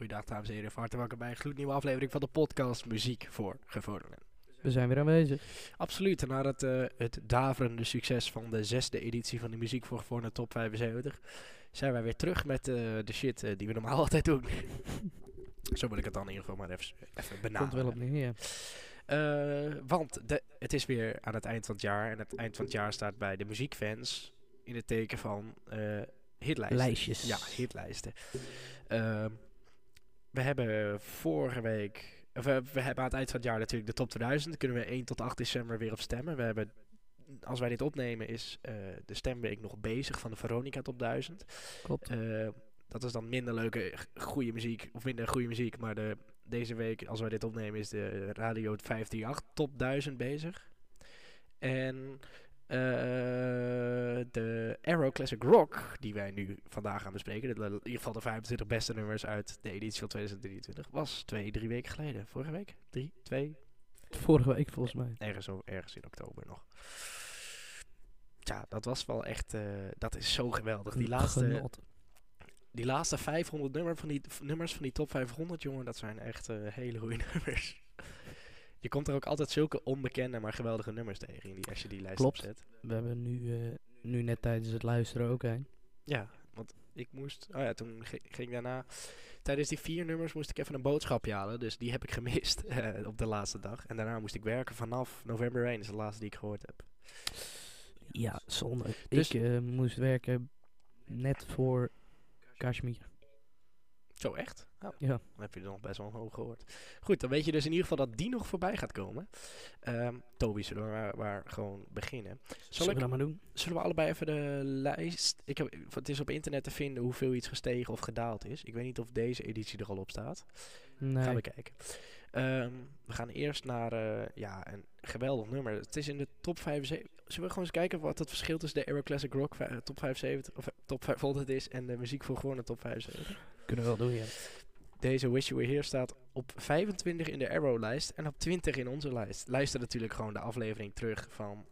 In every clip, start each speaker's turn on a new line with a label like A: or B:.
A: Goeiedag dames en heren, van harte welkom bij een gloednieuwe aflevering van de podcast Muziek voor Gevorderden.
B: We zijn weer aanwezig.
A: Absoluut, na het, eh, het daverende succes van de zesde editie van de Muziek voor Gevorderden Top 75 zijn wij weer terug met eh, de shit eh, die we normaal altijd doen. Zo wil ik het dan in ieder geval maar even, even
B: Komt wel
A: benaderen.
B: op neer.
A: Eh, want de, het is weer aan het eind van het jaar en het eind van het jaar staat bij de muziekfans in het teken van eh hitlijsten.
B: Lijstjes.
A: Ja, hitlijsten. Ehm, we hebben vorige week, of we, we hebben aan het eind van het jaar natuurlijk de top 2000. Daar kunnen we 1 tot 8 december weer op stemmen. We hebben, als wij dit opnemen, is eh, de stemweek nog bezig van de Veronica top 1000.
B: Klopt.
A: Eh, dat is dan minder leuke, goede muziek, of minder goede muziek. Maar de, deze week, als wij dit opnemen, is de Radio 538 top 1000 bezig. En eh, de Arrow Classic Rock, die wij nu vandaag gaan bespreken, de, in ieder geval de 25 beste nummers uit de editie van 2023, was twee, drie weken geleden. Vorige week? Drie, twee?
B: Vorige week volgens mij.
A: Ergens, ergens in oktober nog. Ja, dat was wel echt, eh, dat is zo geweldig. Die laatste,
B: Genot.
A: die laatste 500 nummer van die, nummers van die top 500, jongen, dat zijn echt eh, hele goede nummers. Je komt er ook altijd zulke onbekende, maar geweldige nummers tegen in die, als je die lijst
B: Klopt.
A: opzet.
B: We hebben nu, eh, nu net tijdens het luisteren ook een.
A: Ja, want ik moest... Oh ja, toen gi- ging ik daarna... Tijdens die vier nummers moest ik even een boodschapje halen. Dus die heb ik gemist eh, op de laatste dag. En daarna moest ik werken vanaf november 1. is de laatste die ik gehoord heb.
B: Ja, zonde.
A: Dus-
B: Ik eh, moest werken net voor Kashmir.
A: Zo echt? Oh,
B: Ja.
A: dan heb je er nog best wel hoog gehoord. Goed, dan weet je dus in ieder geval dat die nog voorbij gaat komen. Ehm Toby, zullen we maar, maar gewoon beginnen.
B: Zullen we dat maar doen?
A: Zullen we allebei even de lijst... Ik heb, het is op internet te vinden hoeveel iets gestegen of gedaald is. Ik weet niet of deze editie er al op staat.
B: Nee.
A: Gaan we kijken. Ehm, we gaan eerst naar eh, ja, een geweldig nummer. Het is in de top 75. Zullen we gewoon eens kijken wat het verschil tussen de Aero Classic Rock eh, top 75 of eh, top 500 is en de muziek voor gewone top 75?
B: Kunnen we wel doen, ja.
A: Deze Wish You Were Here staat op 25 in de Arrow-lijst en op 20 in onze lijst. Luister natuurlijk gewoon de aflevering terug van...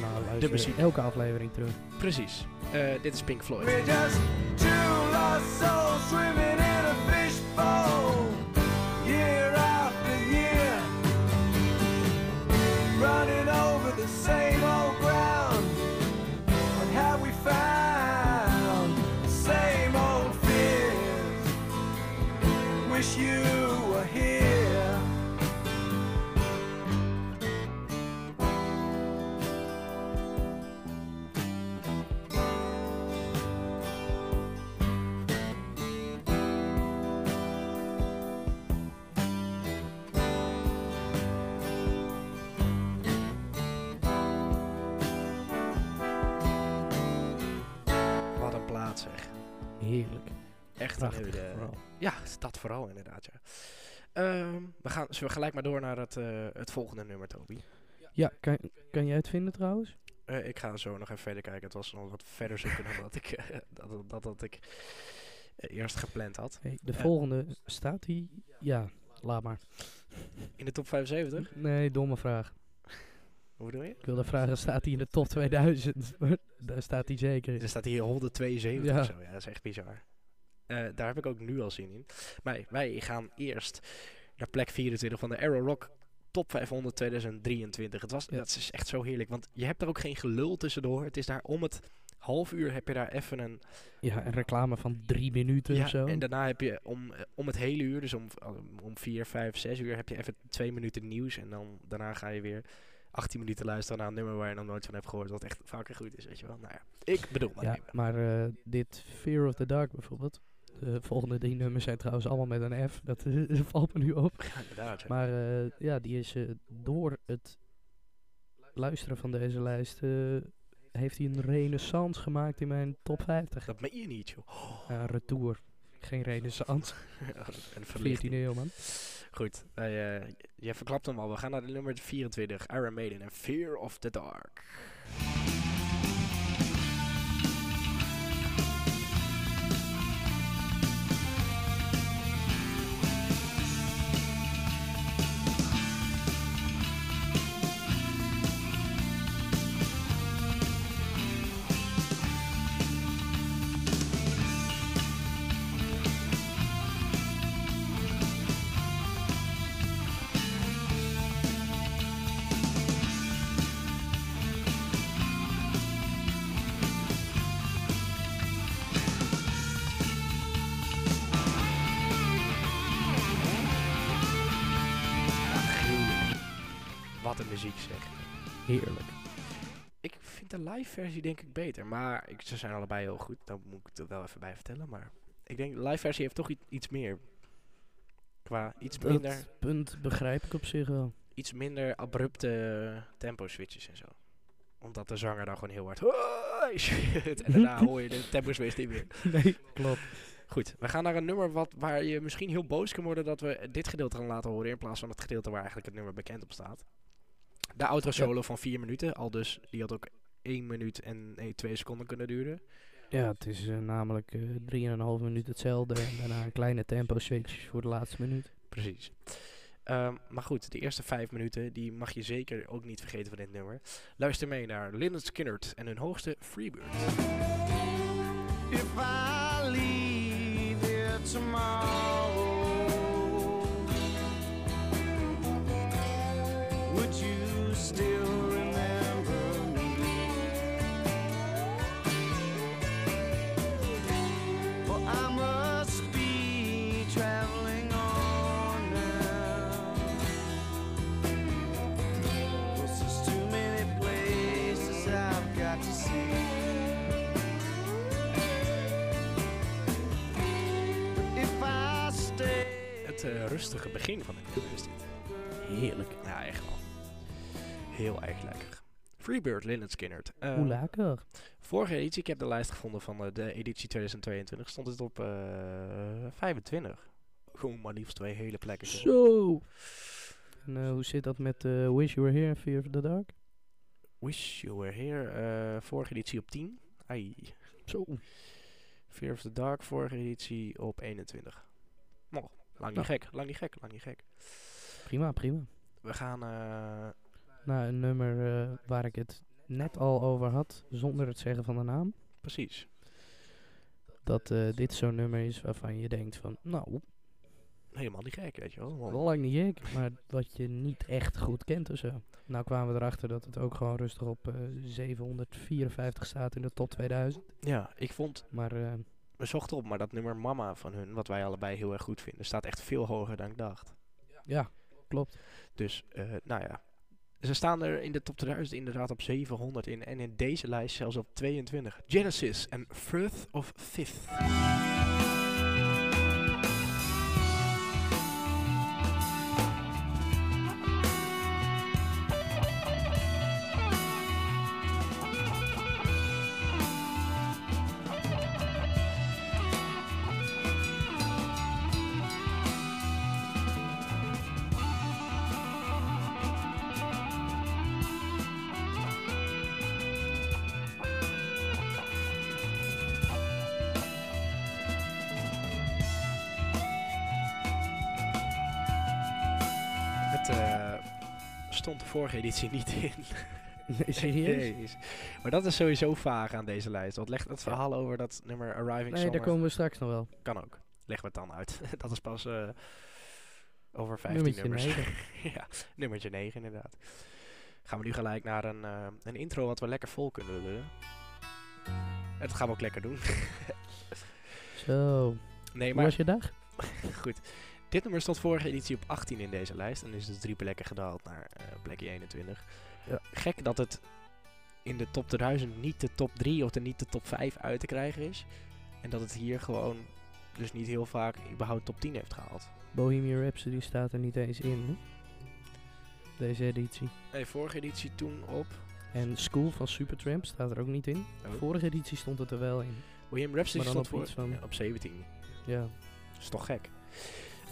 B: Nou, luister
A: muziek.
B: elke aflevering terug.
A: precies. Eh, dit is Pink Floyd.
C: We're just two lost souls swimming in a fishbowl,
B: Heerlijk.
A: Echt een hele-
B: vooral.
A: Ja, dat vooral inderdaad, ja. Ehm, we gaan zullen we gelijk maar door naar het, eh, het volgende nummer, Toby.
B: Ja, kan, kan jij het vinden trouwens?
A: Eh, ik ga zo nog even verder kijken. Het was nog wat verder zoeken dan dat ik, eh, dat, dat, dat ik eerst gepland had.
B: Hey, de volgende, staat die? Ja, laat maar.
A: In de top 75?
B: Nee, domme vraag.
A: Hoe bedoel je?
B: Ik wilde vragen, staat hij in de top 2000? Maar Daar staat hij zeker.
A: Er staat hier 172
B: Ja.
A: of zo. Ja, dat is echt bizar. Eh, daar heb ik ook nu al zin in. Maar wij gaan eerst naar plek 24 van de Arrow Rock Top 500 2023. Het was,
B: Ja.
A: Dat is echt zo heerlijk, want je hebt er ook geen gelul tussendoor. Het is daar om het half uur heb je daar even een...
B: Ja, een reclame van drie minuten
A: Ja,
B: of zo.
A: en daarna heb je om, eh, om het hele uur, dus om, om 4, 5, 6 uur, heb je even twee minuten nieuws. En dan daarna ga je weer 18 minuten luisteren naar een nummer waar je nog nooit van hebt gehoord. Wat echt vaker goed is, weet je wel. Nou ja, ik bedoel maar
B: ja,
A: even.
B: maar eh, dit Fear of the Dark bijvoorbeeld. De volgende drie nummers zijn trouwens allemaal met een F. Dat eh, valt me nu op.
A: Ja, inderdaad. ja.
B: Maar eh, ja, die is door het luisteren van deze lijst... heeft hij een renaissance gemaakt in mijn top 50.
A: Dat meen je niet, joh.
B: Ja, retour. Geen renaissance. 14e
A: verlichting.
B: eeuw, man.
A: Goed, wij, eh, je verklapt hem al. We gaan naar de nummer 24. Iron Maiden en Fear of the Dark. Live versie denk ik beter, maar ik, ze zijn allebei heel goed. Dan moet ik er wel even bij vertellen, maar ik denk de live versie heeft toch iets meer. Qua iets minder,
B: punt begrijp ik op zich wel.
A: iets minder abrupte tempo switches en zo. Omdat de zanger dan gewoon heel hard en daarna hoor je de tempo switch niet meer.
B: Nee, klopt.
A: Goed, we gaan naar een nummer wat, waar je misschien heel boos kan worden dat we dit gedeelte gaan laten horen in plaats van het gedeelte waar eigenlijk het nummer bekend op staat. De outro solo van 4 minuten, al dus die had ook 1 minuut en nee, 2 seconden kunnen duren.
B: Ja, het is eh, namelijk eh 3,5 minuut hetzelfde en daarna een kleine tempo switch voor de laatste minuut.
A: Precies. Ehm, maar goed, de eerste 5 minuten, die mag je zeker ook niet vergeten van dit nummer. Luister mee naar Lynyrd Skynyrd en hun hoogste Freebird.
C: If I leave here tomorrow, would you
A: Het eh, rustige begin van het nummer is dit.
B: Heerlijk.
A: Ja, echt wel. Heel erg lekker. Freebird, Lynyrd Skynyrd. Eh,
B: Hoe lekker.
A: Vorige editie, ik heb de lijst gevonden van eh, de editie 2022, stond het op eh 25. Gewoon maar liefst twee hele plekken. zo.
B: En hoe zit dat met Wish You Were Here, Fear of the Dark?
A: Wish You Were Here, vorige editie op 10. Ai.
B: Zo.
A: Fear of the Dark, vorige editie op 21. Lang niet
B: Nou.
A: gek, lang niet gek, lang niet gek.
B: Prima, prima.
A: We gaan, eh,
B: Nou, een nummer eh, waar ik het net al over had, zonder het zeggen van de naam.
A: precies.
B: Dat eh, dit zo'n nummer is waarvan je denkt van, nou,
A: Helemaal niet gek, weet je wel.
B: wel lang niet gek, maar wat je niet echt goed kent of zo. Nou kwamen we erachter dat het ook gewoon rustig op eh, 754 staat in de top 2000.
A: Ja, ik vond,
B: Maar eh,
A: we zochten op, maar dat nummer Mama van hun, wat wij allebei heel erg goed vinden, staat echt veel hoger dan ik dacht.
B: ja, klopt.
A: Dus, eh, nou ja. Ze staan er in de top 2000 inderdaad op 700 in. En in deze lijst zelfs op 22. Genesis en Firth of Fifth. Editie niet in.
B: Nee, serieus?
A: Jeez. Maar dat is sowieso vaag aan deze lijst. Wat legt het verhaal over dat nummer Arriving
B: Nee,
A: Summer?
B: daar komen we straks nog wel.
A: Kan ook. Leggen we het dan uit. dat is pas eh, over 15
B: Nummertje
A: nummers.
B: 9.
A: ja, nummertje 9 inderdaad. Gaan we nu gelijk naar een, eh, een intro wat we lekker vol kunnen lullen. En dat gaan we ook lekker doen.
B: Zo,
A: nee,
B: hoe
A: maar
B: was je dag?
A: goed. Dit nummer stond vorige editie op 18 in deze lijst. En is dus drie plekken gedaald naar eh, plekje 21.
B: Ja.
A: Gek dat het in de top 2000 niet de top 3 of de niet de top 5 uit te krijgen is. En dat het hier gewoon dus niet heel vaak überhaupt top 10 heeft gehaald.
B: Bohemian Rhapsody staat er niet eens in, hè? Deze editie.
A: Nee, vorige editie toen op...
B: En School van Supertramp staat er ook niet in.
A: Oh.
B: Vorige editie stond het er wel in.
A: William Rhapsody stond
B: op
A: voor,
B: iets van-
A: ja, op 17.
B: Ja,
A: Dat is toch gek.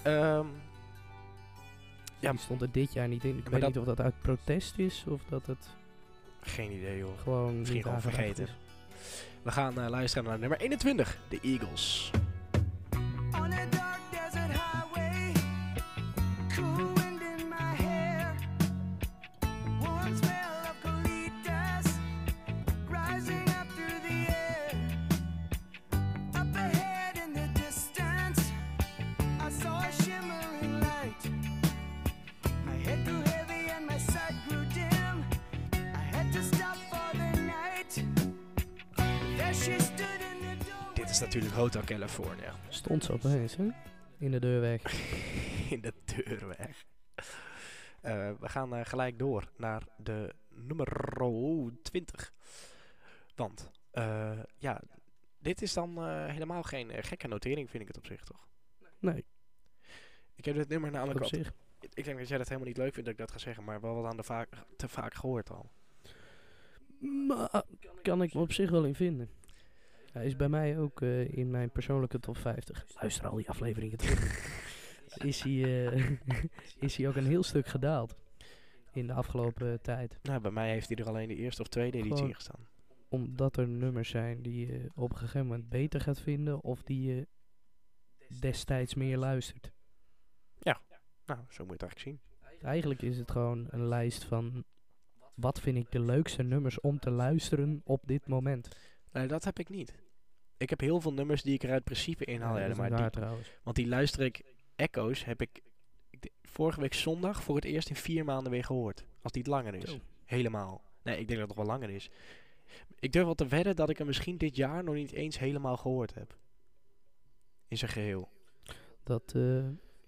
A: Ehm, Ja.
B: die stond er dit jaar niet in. Ik weet
A: dat-
B: niet of dat uit protest is of dat het
A: geen idee joh.
B: gewoon
A: Misschien gewoon vergeten.
B: is.
A: We gaan eh, luisteren naar nummer 21. De Eagles. Hotel California.
B: Stond ze opeens, hè? In de deur weg.
A: In de deur weg. Eh, we gaan eh, gelijk door naar de nummer 20. Want, eh, ja, dit is dan helemaal geen gekke notering, vind ik het op zich, toch?
B: Nee,
A: Ik heb dit nummer namelijk
B: op
A: al...
B: zich.
A: Ik denk dat jij dat helemaal niet leuk vindt dat ik dat ga zeggen, maar wel wat aan de vaak, te vaak gehoord al.
B: Maar kan ik me op zich wel in vinden. Hij is bij mij ook eh, in mijn persoonlijke top 50. Luister al die afleveringen terug. is, hij, eh, is hij ook een heel stuk gedaald in de afgelopen tijd.
A: Nou, bij mij heeft hij er alleen de eerste of tweede editie in gestaan.
B: Omdat er nummers zijn die je op een gegeven moment beter gaat vinden of die je destijds meer luistert.
A: Nou, zo moet je het eigenlijk zien.
B: Eigenlijk is het gewoon een lijst van wat vind ik de leukste nummers om te luisteren op dit moment.
A: Nee, dat heb ik niet. Ik heb heel veel nummers die ik er uit principe inhaal.
B: Ja,
A: maar
B: waar
A: die,
B: trouwens.
A: want die luister ik, Echo's, heb ik, vorige week zondag voor het eerst in vier maanden weer gehoord. Als die het langer is. Helemaal. Nee, ik denk dat het nog wel langer is. Ik durf wel te wedden dat ik hem misschien dit jaar nog niet eens helemaal gehoord heb. In zijn geheel.
B: Dat eh,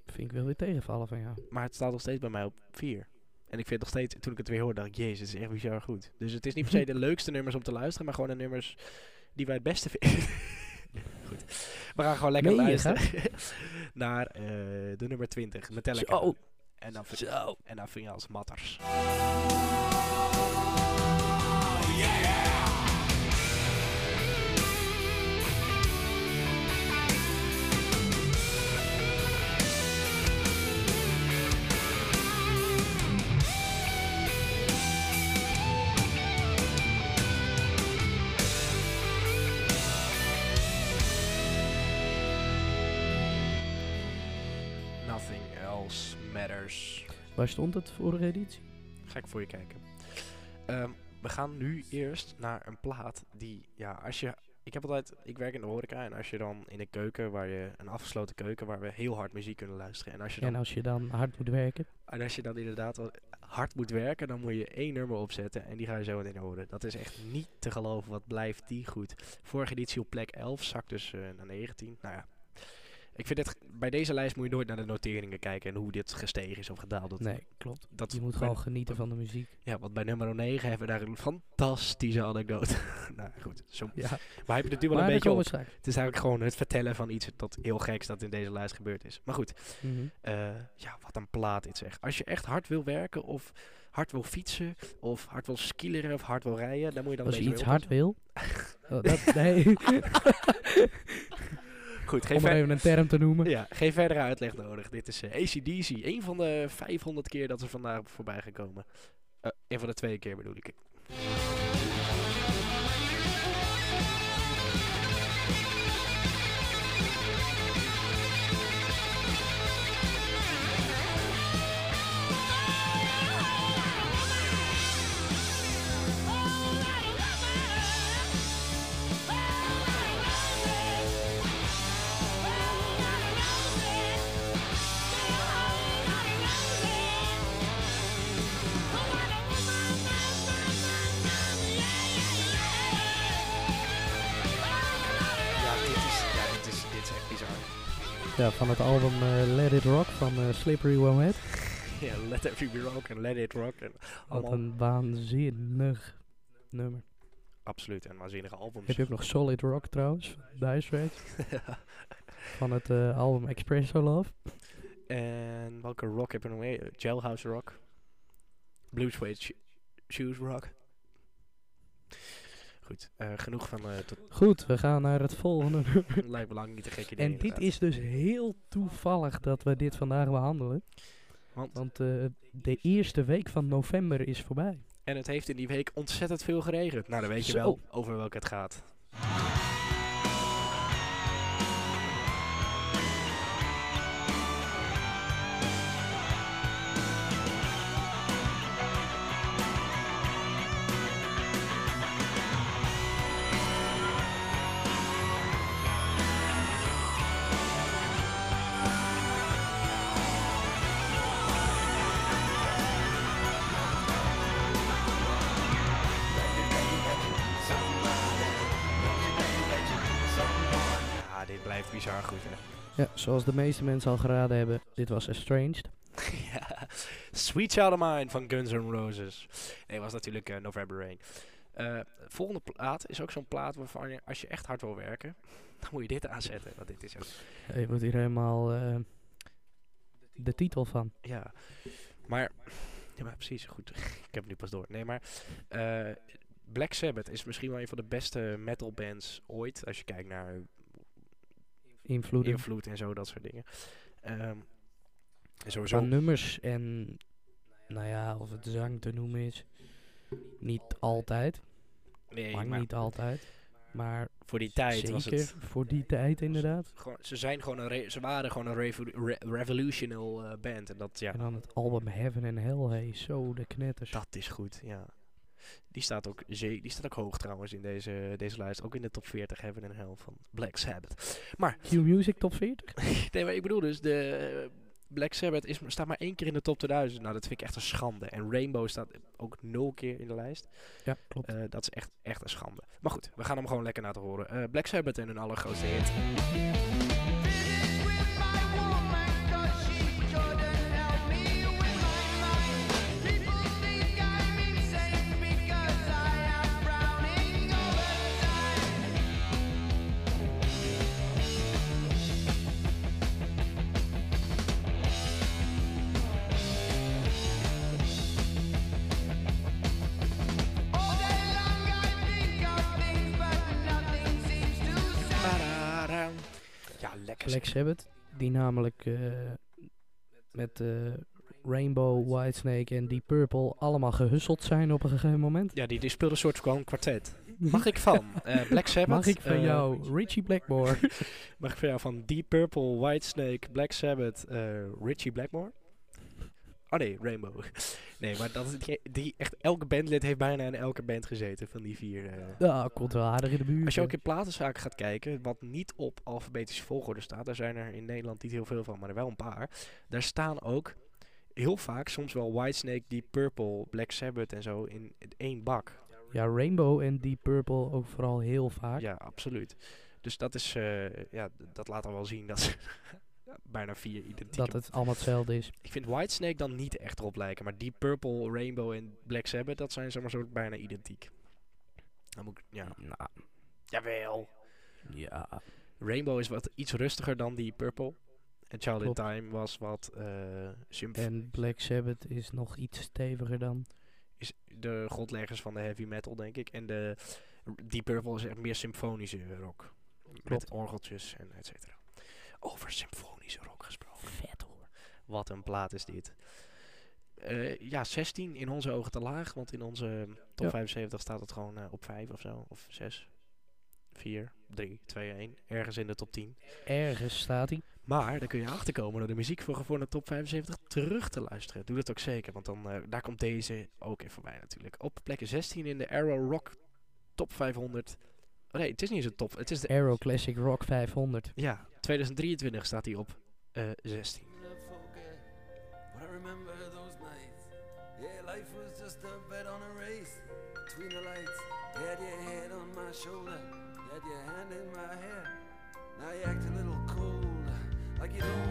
B: vind ik wel weer tegenvallen van jou.
A: Maar het staat nog steeds bij mij op vier. En ik vind het nog steeds, toen ik het weer hoorde, dacht ik, jezus, het is echt bizar goed. Dus het is niet per se de leukste nummers om te luisteren, maar gewoon de nummers die wij het beste vinden. goed. We gaan gewoon lekker
B: Meen je,
A: luisteren naar eh, de nummer 20, Metallica.
B: Zo.
A: En dan,
B: Zo.
A: en dan vind je als matters. Nothing else matters.
B: Waar stond het vorige editie?
A: Ga ik voor je kijken. Ehm, we gaan nu eerst naar een plaat die, ja, als je... Ik heb altijd, ik werk in de horeca en als je dan in een keuken, waar je, een afgesloten keuken, waar we heel hard muziek kunnen luisteren. En als je dan,
B: En als je dan hard moet werken.
A: en als je dan inderdaad hard moet werken, dan moet je één nummer opzetten en die ga je zo meteen horen. Dat is echt niet te geloven, wat blijft die goed. Vorige editie op plek 11, zak dus eh, naar 19. Nou ja, ik vind het, bij deze lijst moet je nooit naar de noteringen kijken en hoe dit gestegen is of gedaald. Dat,
B: Nee, klopt.
A: dat
B: Je moet gewoon genieten van de muziek.
A: ja, want bij nummer 9 hebben we daar een fantastische anekdote. nou goed, zo.
B: Ja,
A: Maar heb je het nu wel een beetje op. Het is eigenlijk gewoon het vertellen van iets dat heel geks dat in deze lijst gebeurd is. Maar goed,
B: Mhm.
A: eh, ja, wat een plaat dit zeg. Als je echt hard wil werken of hard wil fietsen of hard wil skileren of hard wil rijden, dan moet je dan
B: Als je iets hard wil. Oh, dat, nee.
A: Goed, geen,
B: Om
A: ver-
B: even een term te noemen.
A: ja, geen verdere uitleg nodig. Dit is eh, ACDC. Een van de 500 keer dat ze vandaag voorbij gekomen. Eh een van de twee keer bedoel ik. Ja,
B: van het album eh, Let It Rock van eh, Slippery When Wet.
A: Ja, let it be rock en let it rock. En
B: Wat een waanzinnig nummer.
A: absoluut en waanzinnige albums.
B: Heb je ook nog Solid Rock trouwens, Dice Rage. Van het eh, album Expresso Love.
A: en welke rock heb je nog meer? Jailhouse rock. Blue Suede Sh- Shoes rock. Goed, eh, genoeg van eh tot
B: Goed, we gaan naar het volgende
A: lijkt me lang niet een idee.
B: En dit is dus heel toevallig dat we dit vandaag behandelen.
A: Want,
B: Want eh, de eerste week van november is voorbij.
A: en het heeft in die week ontzettend veel geregend. Nou, dan weet je
B: Zo.
A: wel over welke het gaat. Bizar goed, hè.
B: Ja, zoals de meeste mensen al geraden hebben, dit was Estranged.
A: ja, Sweet Child of Mine van Guns N' Roses. Nee, was natuurlijk eh, November Rain. Eh, volgende plaat is ook zo'n plaat waarvan je, als je echt hard wil werken, dan moet je dit aanzetten. Want dit is ook,
B: Je wordt hier helemaal eh, de titel van.
A: ja. Maar, ja, maar precies, goed. ik heb het nu pas door. Nee, maar Black Sabbath is misschien wel een van de beste metal bands ooit. Als je kijkt naar
B: Invloeden
A: invloed en zo, dat soort dingen. Ehm en sowieso
B: van nummers en, nou ja, of het zang te noemen is. Niet altijd,
A: nee, maar
B: niet altijd. Maar
A: voor die tijd was het
B: voor die tijd inderdaad.
A: gewoon, ze zijn gewoon een ze waren gewoon een revo- re- revolutional eh, band en dat ja
B: En dan het album Heaven and Hell, hey, zo de knetters.
A: dat is goed ja die staat ook die staat ook hoog trouwens in deze deze lijst. Ook in de top 40 Heaven and Hell van Black Sabbath.
B: Q-Music top 40?
A: nee maar ik bedoel dus de eh, Black Sabbath is, staat maar één keer in de top 2000 nou dat vind ik echt een schande. En Rainbow staat ook nul keer in de lijst.
B: Ja, klopt.
A: Eh, dat is echt echt een schande. Maar goed we gaan hem gewoon lekker laten horen. Eh, Black Sabbath en hun allergrootste hit
B: Black Sabbath, die namelijk eh, met eh, Rainbow, Whitesnake en Deep Purple allemaal gehusteld zijn op een gegeven moment.
A: Ja, die, die speelde een soort gewoon kwartet. Mag ik van eh, Black Sabbath?
B: Mag ik van jou Richie Blackmore?
A: Mag ik van jou van Deep Purple, Whitesnake, Black Sabbath, Richie Blackmore? Oh nee, Rainbow. nee, maar dat is die, die echt elke bandlid heeft bijna in elke band gezeten van die vier. eh.
B: ja, komt wel aardig in de buurt.
A: Als je ook in platenzaken gaat kijken, wat niet op alfabetische volgorde staat, daar zijn er in Nederland niet heel veel van, maar er wel een paar. Daar staan ook heel vaak, soms wel Whitesnake, Deep Purple, Black Sabbath en zo in één bak.
B: Ja, Rainbow en Deep Purple ook vooral heel vaak.
A: Ja, absoluut. Dus dat is, eh, ja, dat laat dan wel zien dat ze bijna vier identieke...
B: Dat het allemaal hetzelfde is.
A: Ik vind Whitesnake dan niet echt erop lijken, maar Deep Purple, Rainbow en Black Sabbath, dat zijn zeg maar zo bijna identiek. Dan moet ik, ja.
B: Nou,
A: Jawel.
B: ja.
A: Rainbow is wat iets rustiger dan Deep Purple. En Child
B: Klopt.
A: in Time was wat uh,
B: En Black Sabbath is nog iets steviger dan.
A: is de grondleggers van de heavy metal, denk ik. En de Deep Purple is echt meer symfonische rock. Met orgeltjes en et cetera. Over symfonische rock gesproken.
B: Vet hoor.
A: Wat een plaat is dit. Eh, ja, 16 in onze ogen te laag, want in onze top
B: Ja.
A: 75 staat het gewoon eh, op 5 of zo. Of 6, 4, 3, 2, 1. Ergens in de top 10.
B: Ergens staat hij.
A: Maar daar kun je achterkomen door de muziek voor voor de top 75 terug te luisteren. Doe dat ook zeker, want dan, eh, daar komt deze ook even voorbij natuurlijk. Op plek 16 in de Arrow Rock top 500. Oh nee, het is niet eens een top. Het is de,
B: Aero Classic Rock 500.
A: ja, 2023 staat hij op eh 16.
D: Never forget, but I remember those nights. Yeah, life was just a bet on a race between the lights. You had your head on my shoulder, you had your hand in my hair. Now you act a little cold, like you don't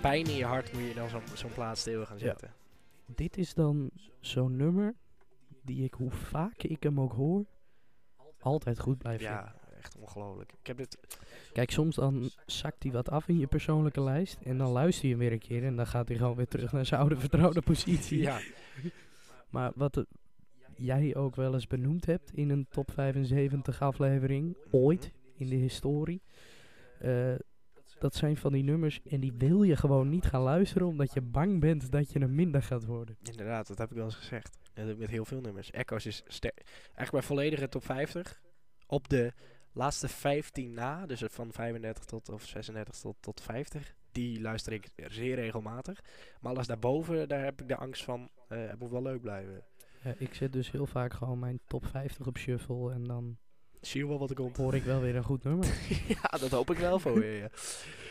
A: pijn in je hart moet je dan zo'n zo'n plaat stil gaan
B: Ja.
A: zetten.
B: Dit is dan zo'n nummer die ik, hoe vaak ik hem ook hoor, altijd goed blijf vinden.
A: Ja, echt ongelooflijk. Ik heb dit...
B: Kijk, soms dan zakt hij wat af in je persoonlijke lijst. En dan luister je hem weer een keer. En dan gaat hij gewoon weer terug naar zijn oude vertrouwde positie.
A: Ja,
B: Maar wat jij ook wel eens benoemd hebt in een top 75 aflevering, ooit in de historie. eh, dat zijn van die nummers en die wil je gewoon niet gaan luisteren omdat je bang bent dat je hem minder gaat worden.
A: inderdaad, dat heb ik wel eens gezegd. En dat heb ik met heel veel nummers. Echoes is eigenlijk bij volledige top 50. Op de laatste 15 na, dus van 35 tot of 36 tot, tot 50. Die luister ik zeer regelmatig. Maar alles daarboven, daar heb ik de angst van, eh het moet wel leuk blijven.
B: Ik zet dus heel vaak gewoon mijn top 50 op shuffle en dan
A: Zie je wel wat er komt.
B: Hoor ik wel weer een goed nummer.
A: ja, dat hoop ik wel voor je. ja.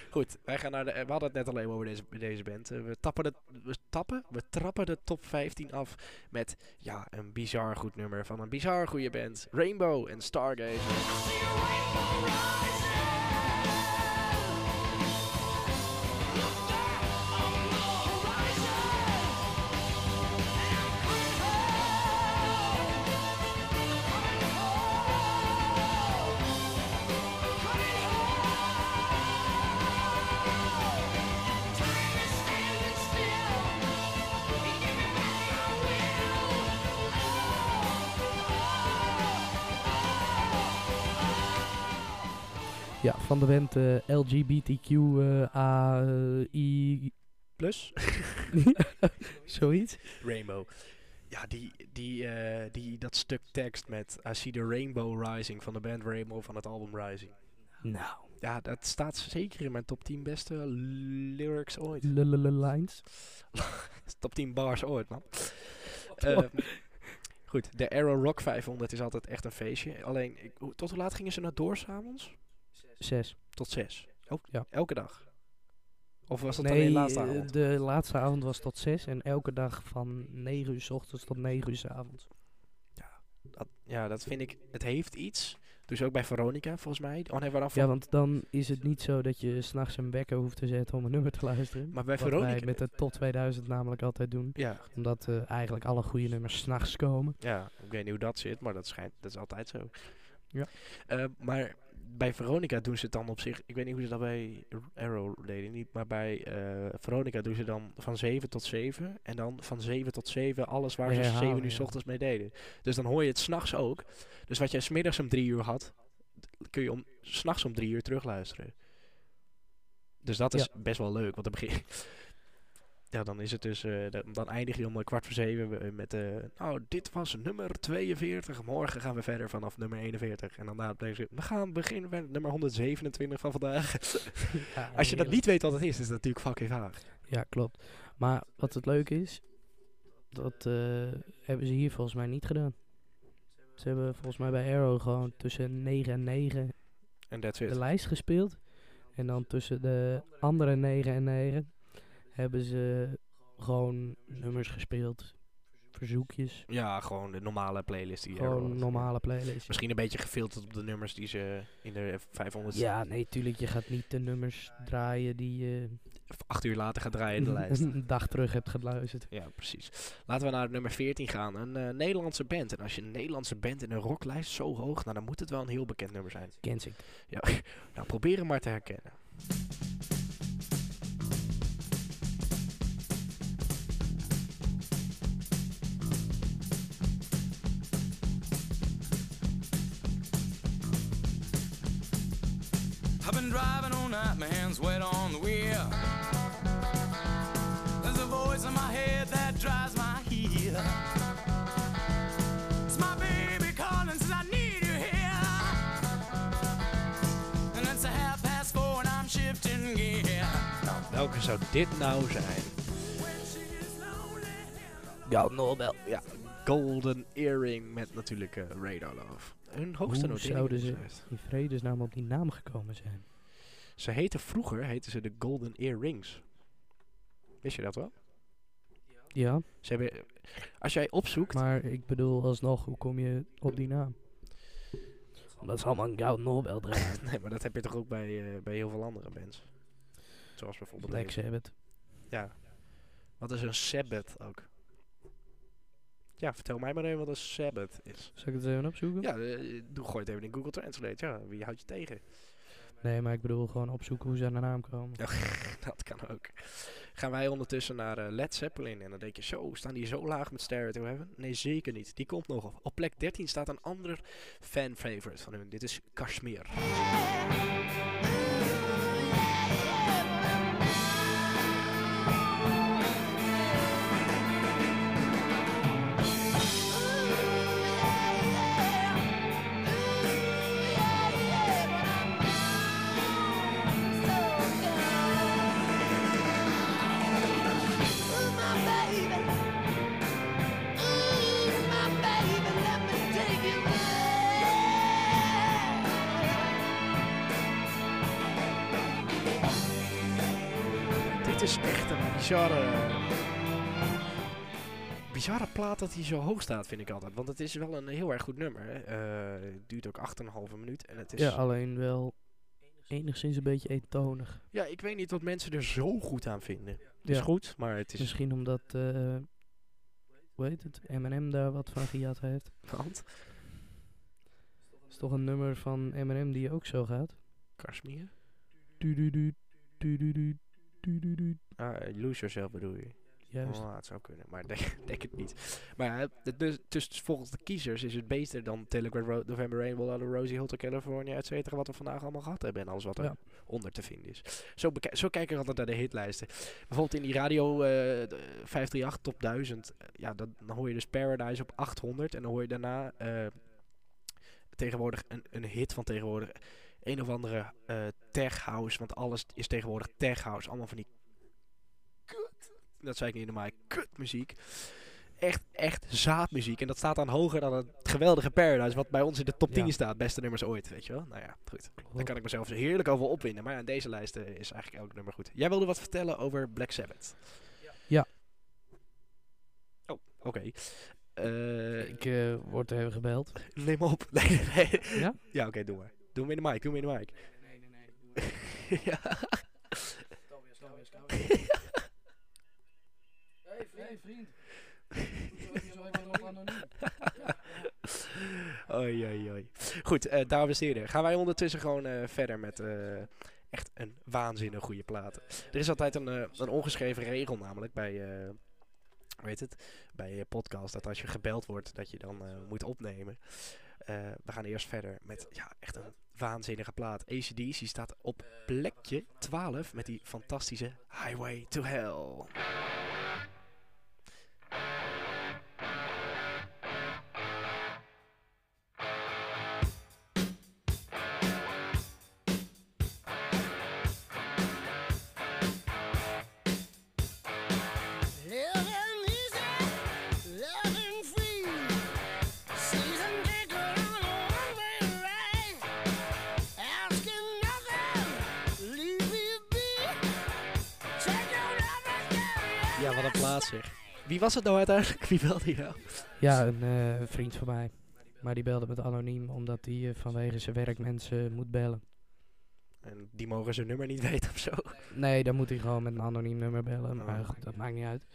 A: Goed, wij gaan naar de. We hadden het net alleen over deze, deze band. Eh, we tappen de. We tappen? We trappen de top 15 af met. Ja, een bizar goed nummer van een bizar goede band. Rainbow en Stargazer.
B: Ja, van de band eh, LGBTQ eh, A eh, I
A: Plus
B: zoiets.
A: Rainbow. Ja, die, die, die, dat stuk tekst met I see the rainbow rising van de band Rainbow van het album Rising.
B: Nou,
A: Ja, dat staat zeker in mijn top 10 beste lyrics ooit.
B: lines.
A: top 10 bars ooit, man. Ehm, goed, de Arrow Rock 500 is altijd echt een feestje. Alleen, ik, tot hoe laat gingen ze naar door s'avonds?
B: Zes.
A: Tot 6.
B: Ja.
A: Elke dag? Of was dat alleen de laatste
B: eh,
A: avond?
B: de laatste avond was tot zes en elke dag van 9 uur s ochtends tot 9 uur s avonds.
A: Dat, ja, dat vind ik, het heeft iets. Dus ook bij Veronica, volgens mij. Oh nee, waaraf
B: Ja, want dan is het niet zo dat je s'nachts een wekker hoeft te zetten om een nummer te luisteren.
A: Maar bij
B: Wat wij
A: Veronica...
B: met de top 2000 namelijk altijd doen.
A: Ja,
B: Omdat eh, eigenlijk alle goede nummers s'nachts komen.
A: Ja, ik weet niet hoe dat zit, maar dat schijnt, dat is altijd zo.
B: Ja.
A: Eh, maar bij Veronica doen ze het dan op zich, ik weet niet hoe ze dat bij Arrow deden, niet, maar bij eh, Veronica doen ze dan van 7 tot 7 en dan van 7 tot 7 alles waar ze
B: Herhalen,
A: 7 uur s ochtends mee deden. Dus dan hoor je het s'nachts ook. Dus wat jij smiddags om 3 uur had, kun je om, s'nachts om 3 uur terugluisteren. Dus dat is best wel leuk, want dan begin Ja, dan is het dus, eh, da- dan eindig je om eh, kwart voor zeven eh, met, eh, nou, dit was nummer 42. Morgen gaan we verder vanaf nummer 41. En dan na deze, we gaan beginnen met nummer 127 van vandaag.
B: Ja,
A: Als je dat niet weet wat het is, is dat natuurlijk fucking vaag.
B: Ja, klopt. Maar wat het leuke is, dat hebben ze hier volgens mij niet gedaan. Ze hebben volgens mij bij Arrow gewoon tussen 9 en 9
A: En that's
B: de lijst gespeeld. En dan tussen de andere 9 en 9 hebben ze gewoon nummers gespeeld. Verzoekjes.
A: Ja, gewoon de normale playlist die
B: Gewoon normale playlists.
A: Misschien een beetje gefilterd op de nummers die ze in de 500
B: Ja, nee, tuurlijk. Je gaat niet de nummers draaien die je
A: acht uur later gaat draaien in de lijst.
B: een dag terug hebt geluisterd.
A: Ja, precies. Laten we naar nummer 14 gaan. Een eh, Nederlandse band. En als je een Nederlandse band in een rocklijst zo hoog, nou, dan moet het wel een heel bekend nummer zijn.
B: Kensing.
A: Ja, nou probeer hem maar te herkennen.
E: Night, my hands wet on the wheel. There's a voice in my head that drives my heel. It's my baby calling, says I need you here. And it's a half past four and I'm shifting gear.
A: Nou, welke zou dit nou zijn?
B: Ja, Nobel.
A: Ja, Golden Earring met natuurlijk eh, Radar Love. Hun hoogste
B: Hoe zouden ze-. In vredesnaam op die naam gekomen zijn.
A: Ze heten vroeger heten ze de Golden Earrings. Wist je dat wel?
B: Ja,
A: Ze hebben, als jij opzoekt,
B: maar ik bedoel alsnog, hoe kom je op die naam? Omdat ze allemaal een gouden Nobel dragen.
A: nee, maar dat heb je toch ook bij, eh, bij heel veel andere bands. Zoals bijvoorbeeld
B: Black
A: deze.
B: Sabbath.
A: Ja. Wat is een Sabbath ook? Ja, vertel mij maar even wat een Sabbath is.
B: Zal ik het even opzoeken?
A: Ja, eh, doe, gooi het even in Google Translate. Ja, wie houdt je tegen?
B: Nee, maar ik bedoel gewoon opzoeken hoe ze aan de naam komen.
A: Dat kan ook. Gaan wij ondertussen naar eh, Led Zeppelin. En dan denk je, zo, staan die zo laag met Stairway to Heaven? Nee, zeker niet. Die komt nog op. Op plek 13 staat een ander fan-favorite van hun. Dit is Kashmir. Bizarre plaat dat hij zo hoog staat, vind ik altijd. Want het is wel een heel erg goed nummer. Hè. Eh, het duurt ook 8,5 minuut. En het is...
B: Ja, alleen wel enigszins een beetje eentonig.
A: Ja, ik weet niet wat mensen er zo goed aan vinden. Het is goed, maar het is...
B: Misschien omdat, eh hoe heet het, Eminem daar wat van gejat heeft.
A: Want?
B: is toch een nummer van Eminem die ook zo gaat?
A: Kashmir?
B: Du-du-du, du-du-du, du-du-du.
A: Ah, eh, Lose Yourself bedoel je?
B: Juist.
A: Oh, het zou kunnen, maar denk, denk het niet. Maar ja, het- dus, dus volgens de kiezers is het beter dan Telegram Road, November Rain, Will Rosie, Hotel California, et cetera, wat we vandaag allemaal gehad hebben en alles wat er
B: Ja.
A: onder te vinden is. Zo, zo kijk ik altijd naar de hitlijsten. Bijvoorbeeld in die radio eh, de 538 top 1000, eh, ja, dan, dan hoor je dus Paradise op 800 en dan hoor je daarna eh, tegenwoordig een, een hit van tegenwoordig. Een of andere eh tech house, want alles is tegenwoordig tech house. Allemaal van die dat zei ik niet normaal, kutmuziek. Echt, echt zaadmuziek. En dat staat dan hoger dan het geweldige Paradise, wat bij ons in de top 10
B: Ja.
A: staat. Beste nummers ooit, weet je wel. Nou ja, goed. Daar kan ik mezelf heerlijk over opwinden. Maar ja, in deze lijst eh, is eigenlijk elk nummer goed. Jij wilde wat vertellen over Black Sabbath.
B: Ja.
A: Oh, oké. Eh,
B: Ik eh, word even gebeld.
A: neem op. Nee, nee, nee.
B: Ja?
A: Ja, oké, doe maar. Doe hem in de mic, doe hem in de mic.
B: Nee, nee, nee.
A: ja.
B: Hey vriend.
A: Oei, oei, oei. Goed, eh dames en heren. Gaan wij ondertussen gewoon eh, verder met eh, echt een waanzinnig goede platen. Er is altijd een, een ongeschreven regel namelijk bij, heet het, bij eh, podcast. Dat als je gebeld wordt, dat je dan moet opnemen. We gaan eerst verder met ja, echt een waanzinnige plaat. ACDC staat op plekje 12 met die fantastische Highway to Hell. Was het nou uiteindelijk? Wie belde jou?
B: Ja, een eh, vriend van mij. Maar die belde met anoniem omdat hij eh, vanwege zijn werk mensen moet bellen.
A: En die mogen zijn nummer niet weten of zo.
B: Nee, dan moet hij gewoon met een anoniem nummer bellen. Maar
A: Oh.
B: goed, dat maakt niet uit.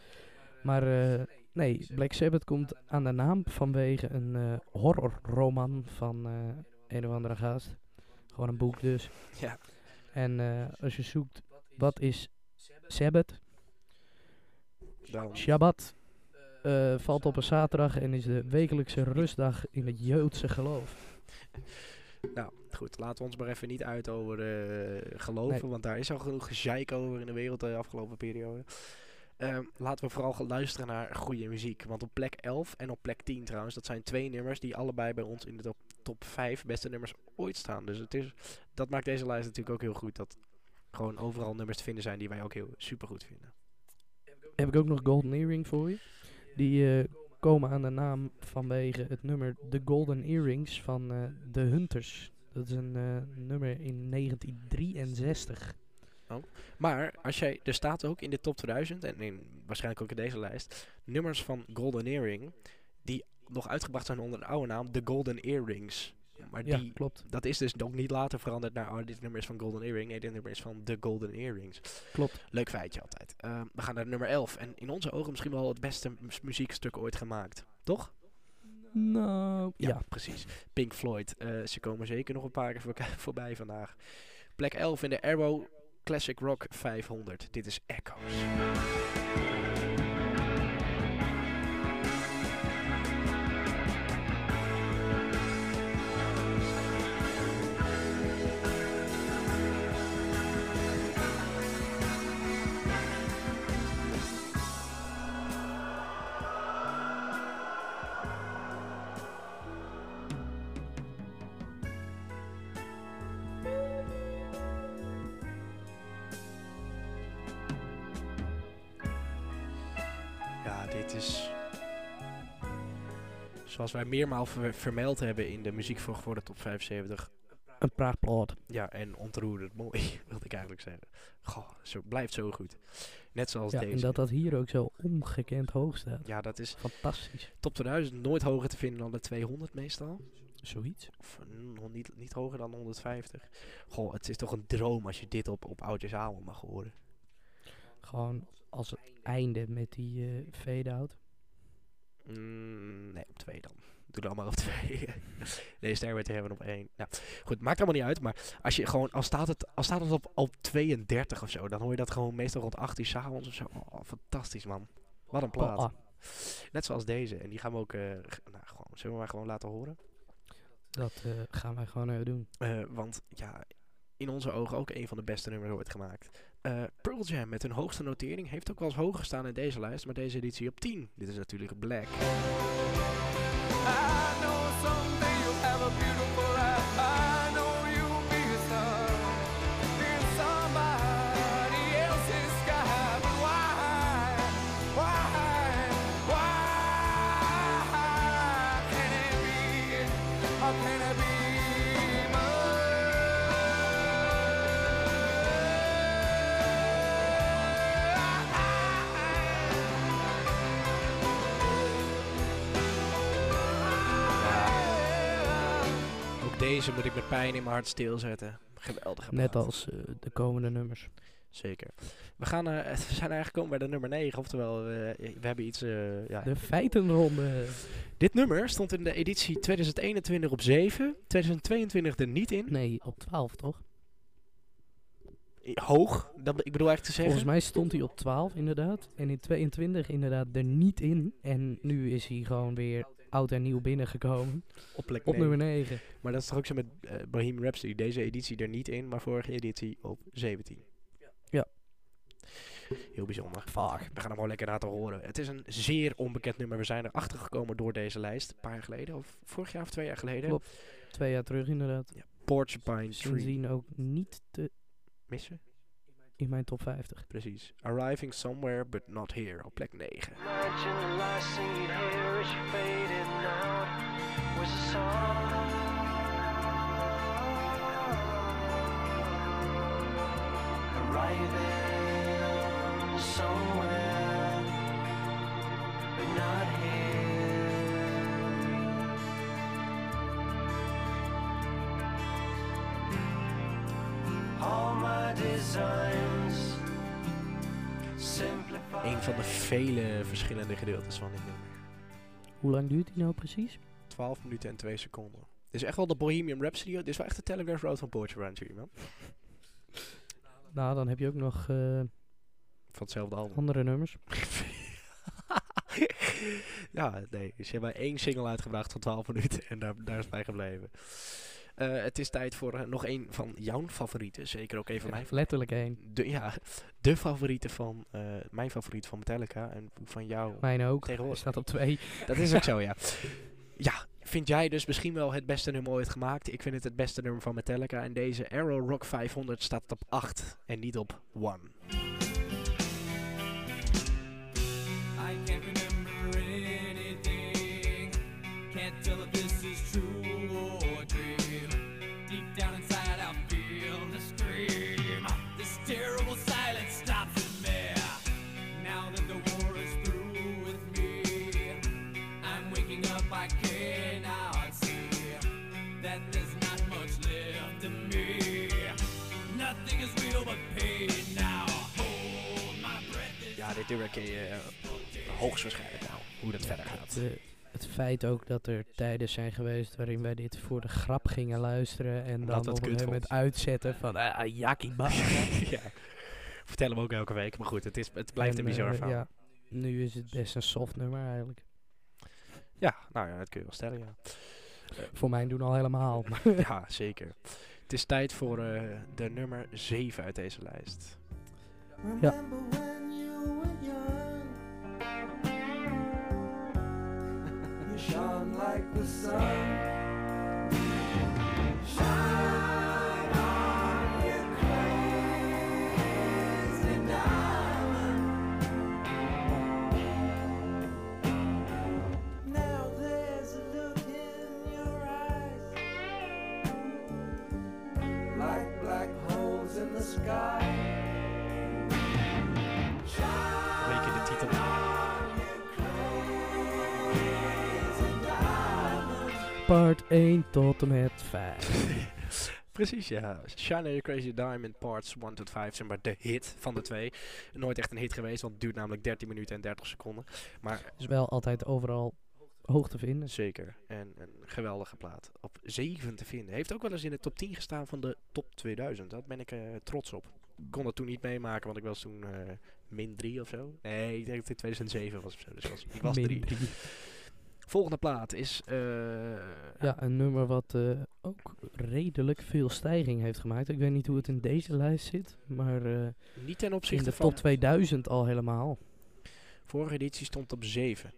B: Maar eh, nee, Black Sabbath komt aan de naam vanwege een eh, horrorroman van eh, een of andere gast. Gewoon een boek dus.
A: Ja.
B: En eh, als je zoekt, wat is Sabbath?
A: Dan.
B: Shabbat eh, valt op een zaterdag en is de wekelijkse rustdag in het Joodse geloof.
A: Nou, goed. Laten we ons maar even niet uit over eh, geloven.
B: Nee.
A: Want daar is al genoeg gezeik over in de wereld de afgelopen periode. Ehm, laten we vooral luisteren naar goede muziek. Want op plek 11 en op plek 10 trouwens, dat zijn twee nummers die allebei bij ons in de top, top 5 beste nummers ooit staan. Dus het is, dat maakt deze lijst natuurlijk ook heel goed. Dat gewoon overal nummers te vinden zijn die wij ook heel super goed vinden.
B: Heb ik ook nog Golden Earring voor je. Die eh, komen aan de naam vanwege het nummer The Golden Earrings van eh The Hunters. Dat is een eh, nummer in 1963.
A: Maar als jij, er staat ook in de top 2000 en in, waarschijnlijk ook in deze lijst nummers van Golden Earring die nog uitgebracht zijn onder de oude naam The Golden Earrings. Maar
B: Ja,
A: die,
B: klopt.
A: dat is dus ook niet later veranderd naar oh, dit nummer is van Golden Earring. Nee, dit nummer is van The Golden Earrings.
B: Klopt.
A: Leuk feitje altijd. Ehm, we gaan naar nummer 11 en in onze ogen misschien wel het beste mu- muziekstuk ooit gemaakt. Toch?
B: Nou,
A: Ja,
B: ja.
A: precies. Pink Floyd. eh, ze komen zeker nog een paar keer voorbij vandaag. Plek 11 in de Arrow Classic Rock 500. Dit is Echoes. Dit is. Zoals wij meermaal ver- vermeld hebben in de muziek voor, de top 75.
B: Een praatplaat.
A: Ja, en ontroerend mooi, wilde ik eigenlijk zeggen. Goh, zo, blijft zo goed. Net zoals
B: Ja,
A: deze.
B: en dat dat hier ook zo ongekend hoog staat.
A: Ja, dat is
B: Fantastisch.
A: top 2000 nooit hoger te vinden dan de 200 meestal.
B: Zoiets.
A: Of nog niet, niet hoger dan 150. Goh, het is toch een droom als je dit op, op oudjesavond mag horen.
B: Gewoon als het einde met die eh fade-out.
A: Mm, nee, op twee dan. Doe dan maar op twee. nee, Stairway to Heaven op één. Nou, goed, maakt allemaal niet uit. Maar als je gewoon, als staat het, als staat het op, op 32 of zo, dan hoor je dat gewoon meestal rond 8 uur 's avonds of zo. Oh, fantastisch man. Wat een plaat.
B: Ah,
A: Net zoals deze. En die gaan we ook, eh, nou, gewoon, zullen we maar gewoon laten horen.
B: dat eh, gaan wij gewoon doen.
A: Want ja, in onze ogen ook een van de beste nummers ooit gemaakt. Eh Pearl Jam met hun hoogste notering heeft ook wel eens hoger gestaan in deze lijst, maar deze editie op 10. Dit is natuurlijk Black. Deze moet ik met pijn in mijn hart stilzetten. Geweldige
B: Net als eh, de komende nummers.
A: Zeker. We, gaan, eh, we zijn eigenlijk gekomen bij de nummer 9. Oftewel, eh, we hebben iets... eh, ja.
B: De feitenronde.
A: Dit nummer stond in de editie 2021 op 7. 2022 er niet in.
B: Nee, op 12 toch?
A: Hoog. Dat, ik bedoel eigenlijk te zeggen...
B: Volgens mij stond hij op 12 inderdaad. En in 22 inderdaad er niet in. En nu is hij gewoon weer oud en nieuw binnengekomen.
A: op plek
B: Op
A: 9.
B: nummer 9.
A: Maar dat is toch ook zo met eh Bohemian Rhapsody. Deze editie er niet in, maar vorige editie op 17.
B: Ja.
A: Heel bijzonder.
B: Vaag.
A: We gaan hem gewoon lekker laten horen. Het is een zeer onbekend nummer. We zijn erachter gekomen door deze lijst. Een paar jaar geleden, of vorig jaar of twee jaar geleden.
B: Klopt. Twee jaar terug inderdaad.
A: Porcupine Tree.
B: Sindsdien ook niet te
A: Missen?
B: In mijn top 50.
A: Precies. Arriving somewhere but not here. Op plek 9.
F: Imagine the last thing you'd hear as you faded out was a song. Arriving somewhere, but not here. All my simplify.
A: Een van de vele verschillende gedeeltes van dit nummer.
B: Hoe lang duurt die nou precies?
A: 12 minuten en 2 seconden. Dit is echt wel de Bohemian Rhapsody. Dit is wel echt de Telegraph Road van Porcupine Tree, man.
B: Nou, dan heb je ook nog eh,
A: Van hetzelfde album.
B: andere nummers.
A: ja, nee. Dus je hebt maar één single uitgebracht van 12 minuten en daar, daar is bij gebleven. Eh, het is tijd voor eh, nog een van jouw favorieten. Zeker ook een van mijn
B: Letterlijk één.
A: de, ja, de favoriete van, eh, mijn favoriet van Metallica en van jou.
B: Mijn ook.
A: Tegenwoordig.
B: staat op twee.
A: Dat is ook zo, ja. Ja, vind jij dus misschien wel het beste nummer ooit gemaakt? Ik vind het het beste nummer van Metallica. En deze Arrow Rock 500 staat op 8 en niet op 1.
E: I can't remember anything. Can't tell
A: Ja, je eh, hoogstwaarschijnlijk nou, hoe dat verder gaat.
B: De, het feit ook dat er tijden zijn geweest waarin wij dit voor de grap gingen luisteren. En
A: Omdat
B: dan
A: het
B: op een moment uitzetten van ah, jakkie ba.
A: ja. Vertellen we ook elke week, maar goed, het, is, het blijft een
B: En,
A: bizar
B: eh,
A: verhaal. Ja.
B: Ja, nu is het best een soft nummer eigenlijk.
A: nou ja, dat kun je wel stellen, ja.
B: Voor mij doen al helemaal. maar
A: ja, zeker. Het is tijd voor eh, de nummer 7 uit deze lijst.
C: Remember when you you shone like the sun. Shine
B: part 1 tot en met 5.
A: Precies, ja. Shine Crazy Diamond Parts 1 tot 5, zeg maar de hit van de twee. Nooit echt een hit geweest, want het duurt namelijk 13 minuten en 30 seconden. Maar
B: Is wel altijd overal hoog te vinden.
A: zeker, en een geweldige plaat. Op 7 te vinden. Heeft ook wel eens in de top 10 gestaan van de top 2000. Daar ben ik eh, trots op. Ik kon dat toen niet meemaken, want ik was toen eh, min 3 of zo. Nee, ik denk dat het in 2007 was of zo. Dus was, ik was
B: Min
A: 3. Volgende plaat is... eh,
B: Ja, een nummer wat eh, ook redelijk veel stijging heeft gemaakt. Ik weet niet hoe het in deze lijst zit, maar eh,
A: Niet ten
B: in
A: opzichte
B: de
A: van...
B: top 2000 al helemaal.
A: Vorige editie stond op 7.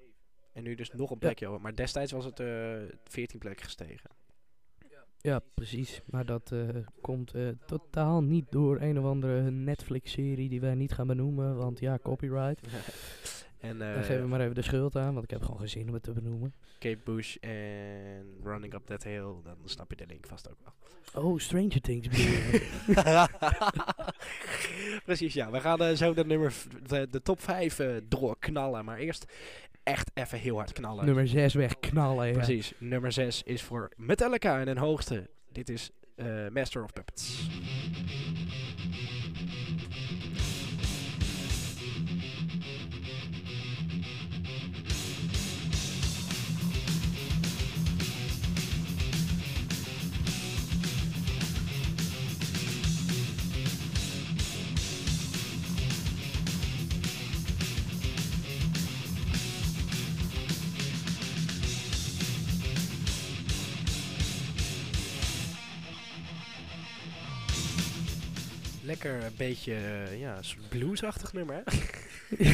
A: En nu dus nog een
B: Ja.
A: plekje hoger. Maar destijds was het eh 14 plekken gestegen.
B: Ja, precies. Maar dat komt totaal niet door een of andere Netflix-serie die wij niet gaan benoemen. Want ja, copyright.
A: en
B: Dan
A: eh
B: geven we maar even de schuld aan, want ik heb gewoon geen zin om het te benoemen.
A: Kate Bush en Running Up That Hill. Dan snap je de link vast ook wel.
B: Oh, Stranger Things?
A: Precies, ja. We gaan eh, zo de, nummer de, de top 5 eh, doorknallen. Maar eerst echt even heel hard knallen.
B: Nummer 6 wegknallen, ja.
A: Precies. Nummer 6 is voor Metallica en een hoogste. Dit is Master of Puppets. Lekker een beetje, eh, ja, een soort bluesachtig nummer, hè?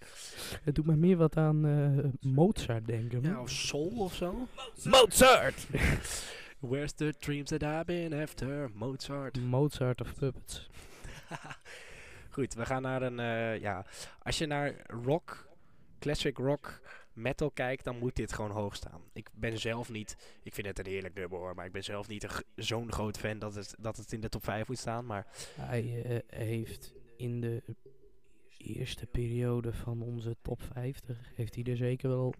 B: Het doet me meer wat aan eh, Mozart denken.
A: Ja, of soul of zo.
B: Mozart!
A: Where's the dreams that I've been after? Mozart.
B: Mozart of Puppets.
A: Goed, we gaan naar een, eh, ja, als je naar rock, classic rock, metal kijkt, dan moet dit gewoon hoog staan. Ik ben zelf niet, ik vind het een heerlijk nummer hoor, maar ik ben zelf niet zo'n groot fan dat het, dat het in de top 5 moet staan. Maar
B: Hij eh, heeft in de eerste periode van onze top 50, heeft hij er zeker wel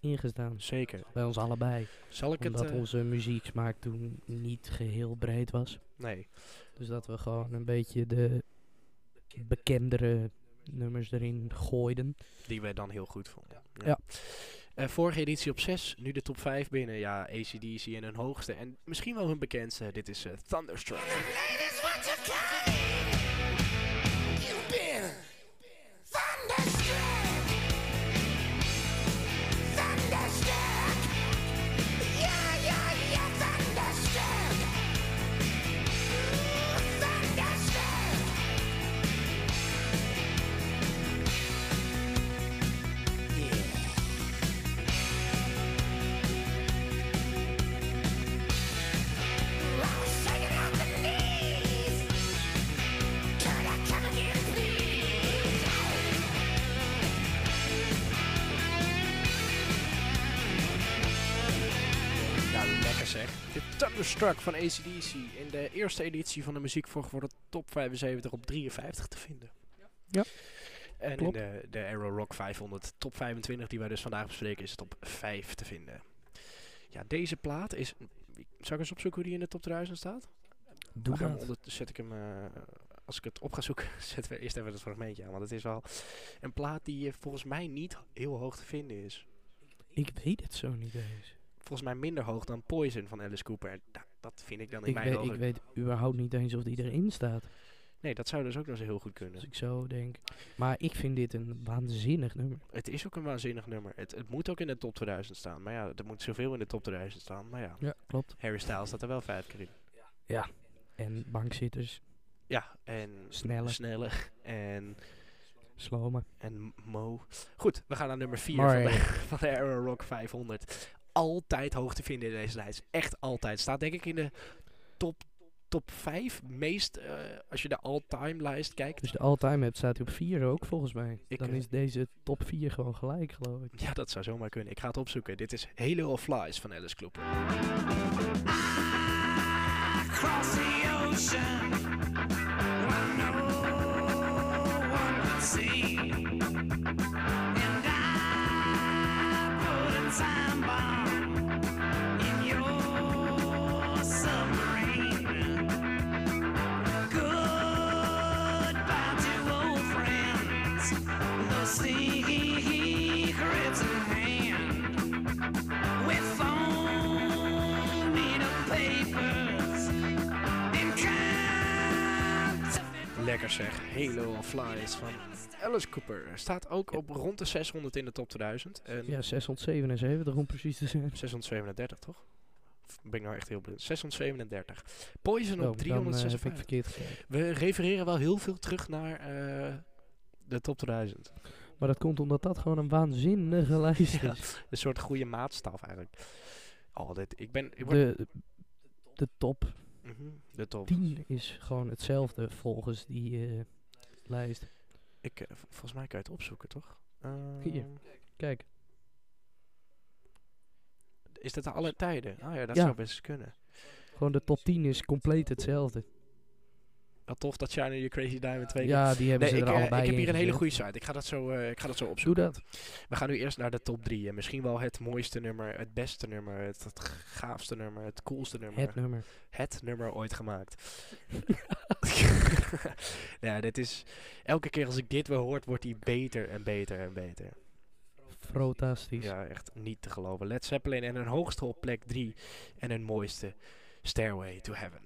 B: ingestaan.
A: zeker.
B: Bij ons allebei.
A: Zal ik
B: Omdat
A: het, eh,
B: onze muzieksmaak toen niet geheel breed was.
A: nee,
B: Dus dat we gewoon een beetje de bekendere nummers erin gooiden.
A: die we dan heel goed vonden.
B: Ja.
A: Eh, vorige editie op 6, nu de top 5 binnen. Ja, ACDC en hun hoogste. En misschien wel hun bekendste. Dit is eh, Thunderstruck. Van ACDC in de eerste editie van de Muziekvolg voor de top 75 op 53 te vinden.
B: Ja,
A: En
B: klopt.
A: in de, de Aero Rock 500 top 25 die wij dus vandaag bespreken is het op 5 te vinden. Ja, deze plaat is... Zal ik eens opzoeken hoe die in de top 1000 staat?
B: Doe
A: gaan
B: dat.
A: zet ik hem, eh, als ik het op ga zoeken, zetten we eerst even het fragmentje aan. Want het is wel een plaat die eh, volgens mij niet heel hoog te vinden is.
B: Ik weet het zo niet eens.
A: Volgens mij minder hoog dan Poison van Alice Cooper. En dat vind ik dan in
B: Ik
A: mijn
B: weet,
A: ogen...
B: ik weet überhaupt niet eens of die erin staat.
A: Nee, dat zou dus ook nog eens heel goed kunnen.
B: Als ik zo denk. Maar ik vind dit een waanzinnig nummer.
A: Het is ook een waanzinnig nummer. Het, het moet ook in de top 2000 staan. Maar ja, er moet zoveel in de top 2000 staan. Maar ja,
B: Ja, klopt.
A: Harry Styles staat er wel vijf keer in.
B: En bankzitters,
A: Ja, en
B: Snelle.
A: Snelle en,
B: slomen.
A: en Mo. Goed, we gaan naar nummer 4
B: Mooi.
A: van de, van de Aero Rock 500. Altijd hoog te vinden in deze lijst. Echt altijd. Staat denk ik in de top, top 5 meest, eh, als je de all-time lijst kijkt.
B: Dus de all-time hebt staat hij op 4 ook volgens mij.
A: Ik,
B: Dan
A: eh,
B: is deze top 4 gewoon gelijk geloof ik.
A: Ja, dat zou zomaar kunnen. Ik ga het opzoeken. Dit is Halo of Flies van Alice Cooper.
C: Across
A: zeg. Halo of Flies van Alice Cooper. Staat ook op rond de 600 in de top 2000. En
B: Ja, 677 om precies te zijn.
A: 637 toch? Ben ik nou echt heel blind? 637. Poison
B: Oh,
A: op
B: dan, eh, heb ik
A: 356.
B: verkeerd gekeken.
A: We refereren wel heel veel terug naar eh, de top 2000.
B: Maar dat komt omdat dat gewoon een waanzinnige lijst
A: Ja.
B: is.
A: Een soort goede maatstaf eigenlijk. Oh, dit, ik ben... Ik
B: De, de top
A: Mhm, de top.
B: 10 is gewoon hetzelfde volgens die eh, lijst.
A: Ik, eh, volgens mij kan je het opzoeken, toch?
B: Hier.
A: Ehm,
B: Kijk,
A: Is dat alle tijden? Oh ja, dat
B: Ja.
A: zou best kunnen.
B: gewoon de top 10 is compleet hetzelfde.
A: Wat tof dat China je Crazy Diamond twee keer...
B: Ja, die hebben
A: Nee,
B: ze
A: ik,
B: er
A: eh,
B: allebei
A: ik heb hier een hele goede site. Ik ga dat zo, eh, ik ga dat zo
B: Doe
A: opzoeken.
B: dat.
A: We gaan nu eerst naar de top 3. En misschien wel het mooiste nummer, het beste nummer, het, het gaafste nummer, het coolste nummer.
B: Het nummer.
A: het nummer ooit gemaakt. ja, dit is... Elke keer als ik dit weer hoort, wordt hij beter en beter en beter.
B: Fantastisch.
A: Ja, echt niet te geloven. Led Zeppelin en hun hoogste op plek 3. En hun mooiste, Stairway to Heaven.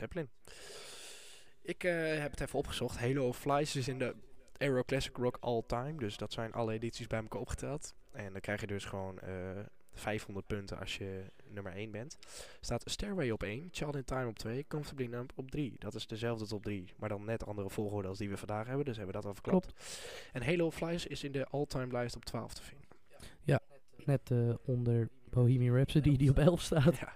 A: Zeppelin. Ik eh, heb het even opgezocht. Halo of Flies is in de Aero Classic Rock All Time. Dus dat zijn alle edities bij elkaar opgeteld. En dan krijg je dus gewoon eh 500 punten als je nummer 1 bent. Staat Stairway op 1, Child in Time op 2, Comfortably Numb op 3. Dat is dezelfde top 3, maar dan net andere volgorde als die we vandaag hebben. Dus hebben we dat al verklapt. En Halo of Flies is in de all-time lijst op 12 te vinden.
B: Net eh, onder Bohemian Rhapsody die op 11 staat,
A: Ja.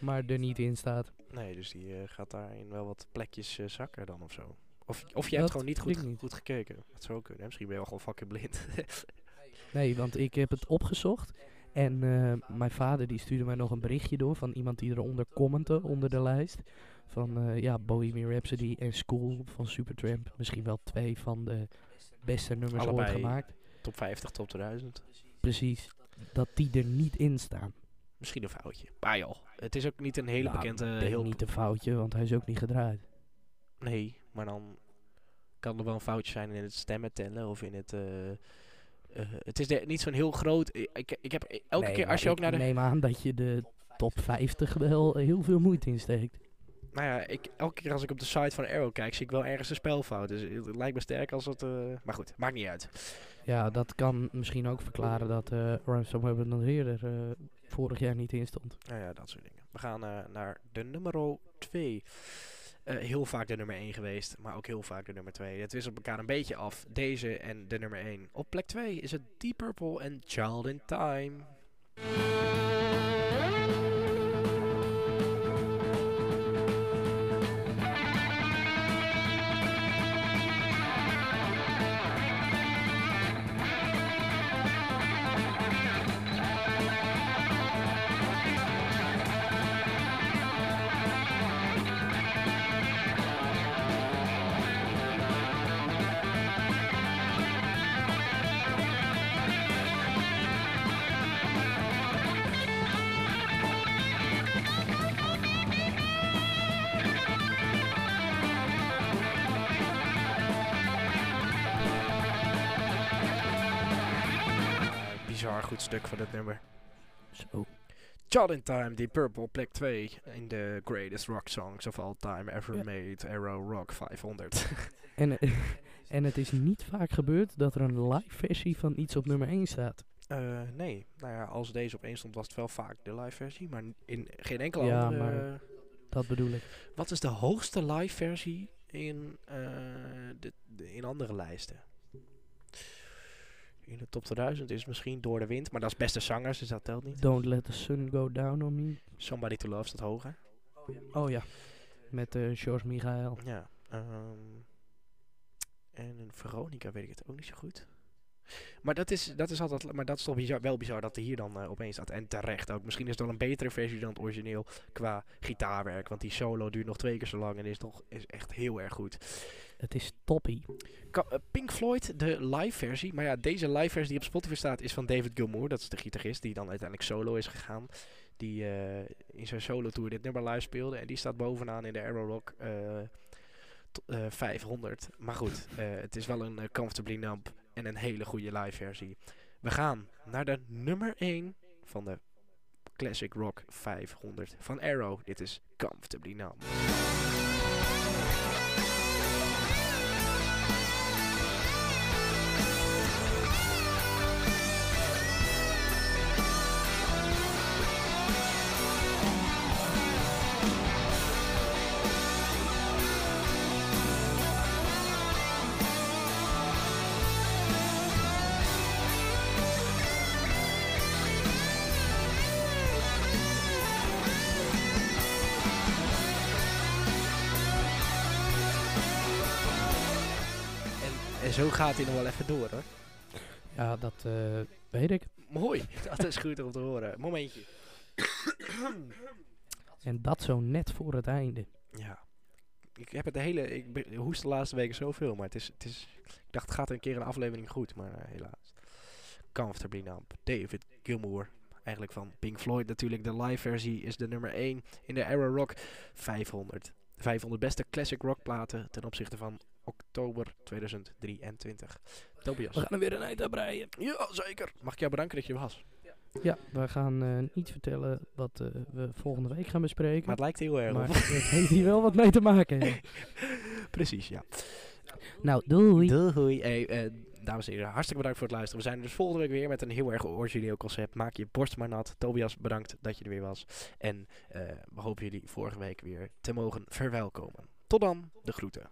B: maar er niet in staat.
A: Nee, dus die eh, gaat daarin wel wat plekjes eh, zakken dan of zo. Of, of je hebt gewoon niet goed,
B: niet.
A: goed gekeken. Dat zou ook kunnen. hè. Misschien ben je wel gewoon fucking blind.
B: Nee, want ik heb het opgezocht en eh, mijn vader die stuurde mij nog een berichtje door van iemand die eronder commentte onder de lijst. Van ja, Bohemian Rhapsody en School van Supertramp. Misschien wel twee van de beste nummers ooit
A: Allebei.
B: gemaakt.
A: top 50, top 2000.
B: Precies, dat die er niet in staan.
A: Misschien een foutje. Maar joh, het is ook niet een hele
B: Nou,
A: bekende...
B: ik denk
A: heel
B: niet een foutje, want hij is ook niet gedraaid.
A: Nee, maar dan kan er wel een foutje zijn in het stemmen tellen of in het... eh, eh, het is de- niet zo'n heel groot... Ik, ik, ik heb elke
B: Nee,
A: keer als je ook naar de...
B: neem aan dat je de top 50 wel heel veel moeite insteekt.
A: Nou ja, ik, elke keer als ik op de site van Arrow kijk, zie ik wel ergens een spelfout. Dus het, lijkt me sterk als het... eh, maar goed, maakt niet uit.
B: Ja, dat kan misschien ook verklaren dat eh Ransomware nog eerder eh, vorig jaar niet in stond.
A: Nou ja, dat soort dingen. We gaan eh, naar de nummer 2. heel vaak de nummer 1 geweest, maar ook heel vaak de nummer 2. Het wisselt elkaar een beetje af. Deze en de nummer 1. Op plek 2 is het Deep Purple en Child in Time. Bizar goed stuk van dit nummer.
B: Zo.
A: Child in Time, Deep Purple, plek 2 in de Greatest Rock Songs of All Time Ever
B: Ja.
A: Made, Arrow Rock 500.
B: En, eh, en het is niet vaak gebeurd dat er een live versie van iets op nummer 1 staat.
A: Eh, nee, nou ja, als deze op 1 stond was het wel vaak de live versie, maar in geen enkele
B: Ja,
A: andere...
B: maar- Dat bedoel ik.
A: Wat is de hoogste live versie in, eh, de, de- in andere lijsten? In de top 2000 is misschien Door de Wind. Maar dat is beste zangers, dus dat telt niet.
B: Don't let the sun go down on me.
A: Somebody to Love staat hoger.
B: Oh ja, met eh George Michael.
A: Ja. ehm, en Veronica weet ik het ook niet zo goed. Maar dat is, dat is altijd, maar dat is toch bizar, wel bizar dat hij hier dan eh, opeens staat. En terecht ook. Misschien is het wel een betere versie dan het origineel qua gitaarwerk. Want die solo duurt nog twee keer zo lang en is, nog, is echt heel erg goed.
B: Het is toppie.
A: Eh, Pink Floyd, de live versie. Maar ja, deze live versie die op Spotify staat is van David Gilmour. Dat is de gitarist die dan uiteindelijk solo is gegaan. Die eh, in zijn solo tour dit nummer live speelde. En die staat bovenaan in de Arrow Rock eh, to- eh, 500. Maar goed, het is wel een comfortably numb en een hele goede live versie. We gaan naar de nummer 1 van de Classic Rock 500 van Arrow. Dit is Comfortably Numb. Zo gaat hij nog wel even door hoor.
B: Ja, dat eh, weet ik.
A: Mooi, dat is goed om te horen. Momentje.
B: En dat zo net voor het einde.
A: Ja. Ik heb het de hele. Ik hoest de laatste weken zoveel, maar het is, het is. Ik dacht, het gaat een keer een aflevering goed, maar eh, helaas. Comfortably Numb. David Gilmour. Eigenlijk van Pink Floyd natuurlijk. De live versie is de nummer 1 in de Arrow Rock 500. 500 beste classic rock platen ten opzichte van oktober 2023. Tobias.
B: We gaan er weer een eind aan breien.
A: Ja, zeker. Mag ik jou bedanken dat je er was?
B: Ja, we gaan eh, niet vertellen wat eh, we volgende week gaan bespreken.
A: Maar het lijkt heel erg
B: Maar
A: op.
B: het heeft hier wel wat mee te maken. ja.
A: Precies, ja.
B: Nou, doei.
A: Doei. Hey, eh, dames en heren, hartstikke bedankt voor het luisteren. We zijn er dus volgende week weer met een heel erg origineel concept. Maak je borst maar nat. Tobias, bedankt dat je er weer was. En we hopen jullie vorige week weer te mogen verwelkomen. Tot dan, de groeten.